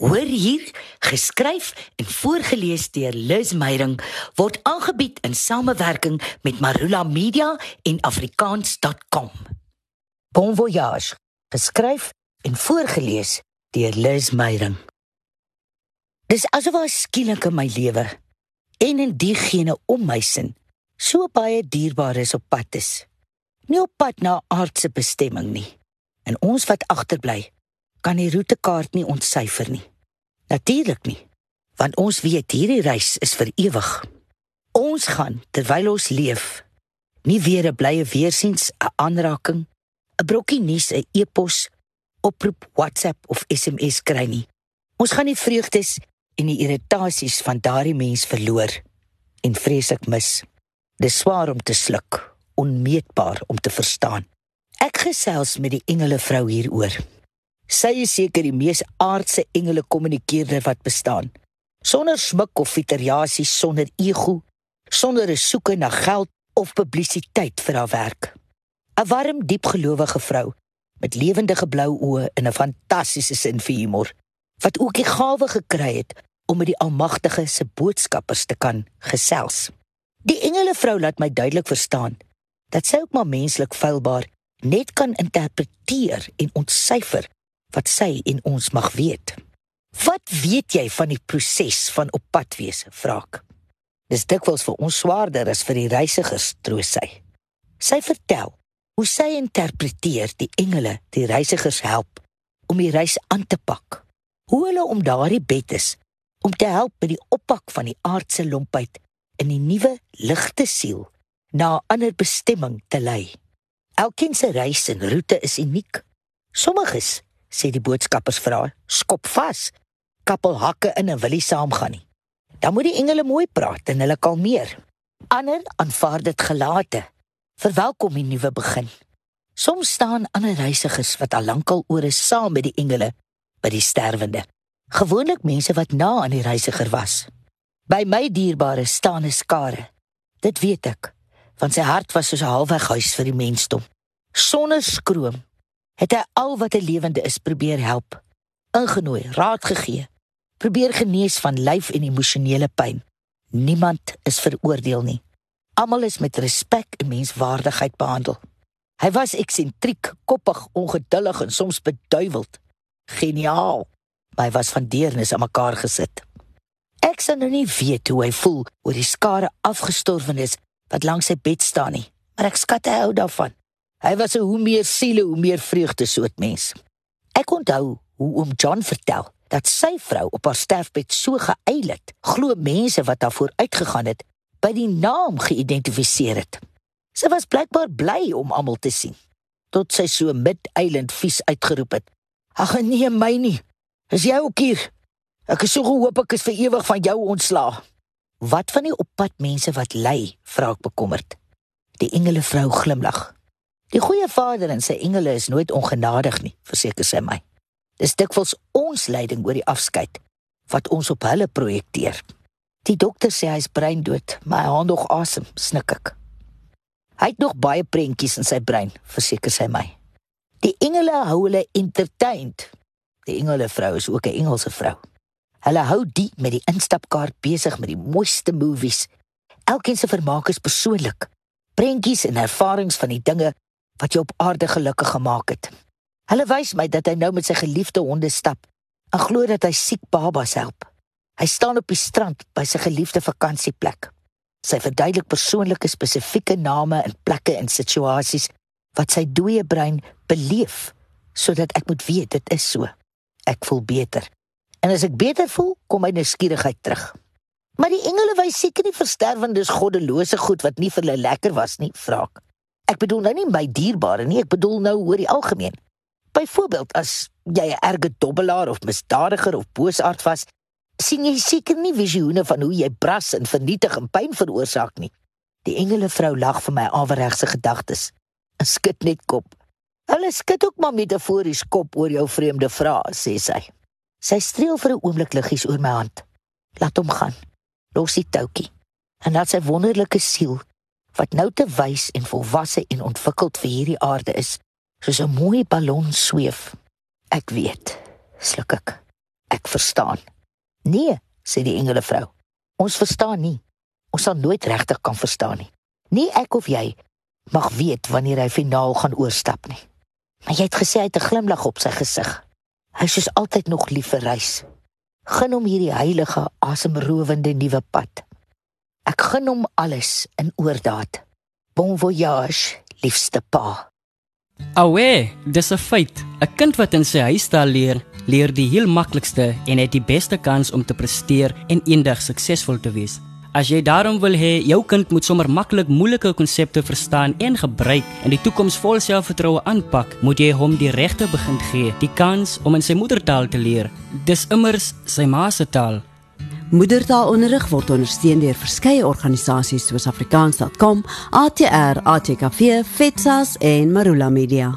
Hoor hier, geskryf en voorgeles deur Liz Meyering word aangebied in samewerking met Marula Media en afrikaans.com. Bon voyage, geskryf en voorgeles deur Liz Meyering. Dis asof 'n skielik in my lewe en in diegene om my sin so baie dierbaar is op pad is. Nie op pad na aardse bestemming nie. En ons wat agterbly, kan die roetekaart nie ontsyfer nie. Natuurlik nie, want ons weet hierdie reis is vir ewig. Ons gaan terwyl ons leef nie weer 'n blye weersiens, 'n aanraking, 'n brokkie nuus, 'n e-pos, oproep, WhatsApp of SMS kry nie. Ons gaan die vreugdes en die irritasies van daardie mens verloor en vreeslik mis. Dis swaar om te sluk, onmeetbaar om te verstaan. Ek gesels met die engele vrou hieroor. Sy is seker die mees aardse engele kommunikeerder wat bestaan. Sonder smik of fiteriasie, sonder ego, sonder 'n soeke na geld of publisiteit vir haar werk. 'n Warm, diepgelowige vrou met lewendige blou oë en 'n fantastiese sin vir humor wat ook die gawe gekry het om met die Almagtige se boodskappers te kan gesels. Die engele vrou laat my duidelik verstaan dat sy ook maar menslik feilbaar net kan interpreteer en ontsyfer wat sy en ons mag weet. Wat weet jy van die proses van op pad wees? vra ek. Dis dikwels vir ons swaarder as vir die reisigers, troos sy. Sy vertel hoe sy interpreteer die engele die reisigers help om die reis aan te pak. Hoe hulle om daardie bed is om te help by die oppak van die aardse lompheid in die nuwe ligte siel na 'n ander bestemming te lei. Elkeen se reis en roete is uniek. Sommiges, sê die boodskappers vra, skop vas, kappel hakke in en wil nie saamgaan nie. Dan moet die engele mooi praat en hulle kalmeer. Ander aanvaar dit gelate. Verwelkom die nuwe begin. Soms staan ander reisigers wat al lankal oor is saam met die engele by die sterwende. Gewoonlik mense wat na aan die reisiger was. By my dierbare staan 'n skare. Dit weet ek want sy hart was soos 'n halfweg huis vir die mensdom. Sonder skroom het hy al wat 'n lewende is probeer help, ingenooi, raad gegee, probeer genees van lyf en emosionele pyn. Niemand is veroordeel nie. Almal is met respek en menswaardigheid behandel. Hy was eksentriek, koppig, ongeduldig en soms beduiweld. Geniaal. Maar hy was van deernis aan mekaar gesit. Ek sou nou nie weet hoe hy voel oor die skare afgestorwenes wat langs sy bed staan nie, maar ek skat hy hou daarvan. Hy was 'n hoe meer siele, hoe meer vreugde soort mens. Ek onthou hoe oom John vertel dat sy vrou op haar sterfbed so geëil het, glo mense wat daar vooruitgegaan het, by die naam geïdentifiseer het. Sy was blykbaar bly om almal te sien, tot sy so mid-eilend vies uitgeroep het: "Ag nee, my nie. Is jy ook hier? Ek is so gehoop ek is vir ewig van jou ontslae." Wat van die oppad mense wat ly? vra ek bekommerd. Die engele vrou glimlag. Die goeie Vader en sy engele is nooit ongenadig nie, verseker sy my. Dis dikwels ons lyding oor die afskeid wat ons op hulle projekteer. Die dokter sê hy's breindood, maar hy haal nog asem, snik ek. Hy het nog baie prentjies in sy brein, verseker sy my. Die engele hou hulle entertained. Die engele vrou is ook 'n Engelse vrou. Hulle hou die met die instapkaart besig met die mooiste movies. Elkeen se vermaak is persoonlik. Prentjies en ervarings van die dinge wat jou op aarde gelukkig gemaak het. Hulle wys my dat hy nou met sy geliefde honde stap en glo dat hy siek babas help. Hy staan op die strand by sy geliefde vakansieplek. Sy verduidelik persoonlike spesifieke name en plekke en situasies wat sy dooie brein beleef sodat ek moet weet dit is so. Ek voel beter. En as ek beter voel, kom my nuuskierigheid terug. Maar die engele wys seker nie versterwendes goddelose goed wat nie vir hulle lekker was nie, vra ek. Ek bedoel nou nie my dierbare nie, ek bedoel nou oor die algemeen. Byvoorbeeld as jy 'n erge dobbelaar of misdadiger of boosaard was, sien jy seker nie visioene van hoe jy bras en vernietig en pyn veroorsaak nie. Die engele vrou lag vir my aweregse gedagtes. 'n Skud net kop. Hulle skud ook maar metafories kop oor jou vreemde vrae, sê sy. Sy streel vir 'n oomblik liggies oor my hand. Laat hom gaan. Los die toutjie. En laat sy wonderlike siel wat nou te wys en volwasse en ontwikkeld vir hierdie aarde is, soos 'n mooi ballon sweef. Ek weet, sluk ek. ek verstaan. Nee, sê die engele vrou. Ons verstaan nie. Ons sal nooit regtig kan verstaan nie. Nie ek of jy mag weet wanneer hy finaal gaan oorstap nie. Maar jy het gesê hy het 'n glimlag op sy gesig. Hy is soos altyd nog lief vir reis. Gun hom hierdie heilige, asemrowende nuwe pad. Ek gun hom alles in oordaat. Bon voyage, liefste pa. Awe, dis 'n feit. 'n Kind wat in sy huistaal leer, leer die heel maklikste en het die beste kans om te presteer en eendag suksesvol te wees. As jy daarom wil hê jou kind moet sommer maklik moeilike konsepte verstaan en gebruik en die toekoms vol selfvertroue aanpak, moet jy hom die regte begin gee, die kans om in sy moedertaal te leer. Dis immers sy ma se taal. Moedertaalonderrig word ondersteun deur verskeie organisasies soos Afrikaans.com, ATR, ATKV, FETSAS en Marula Media.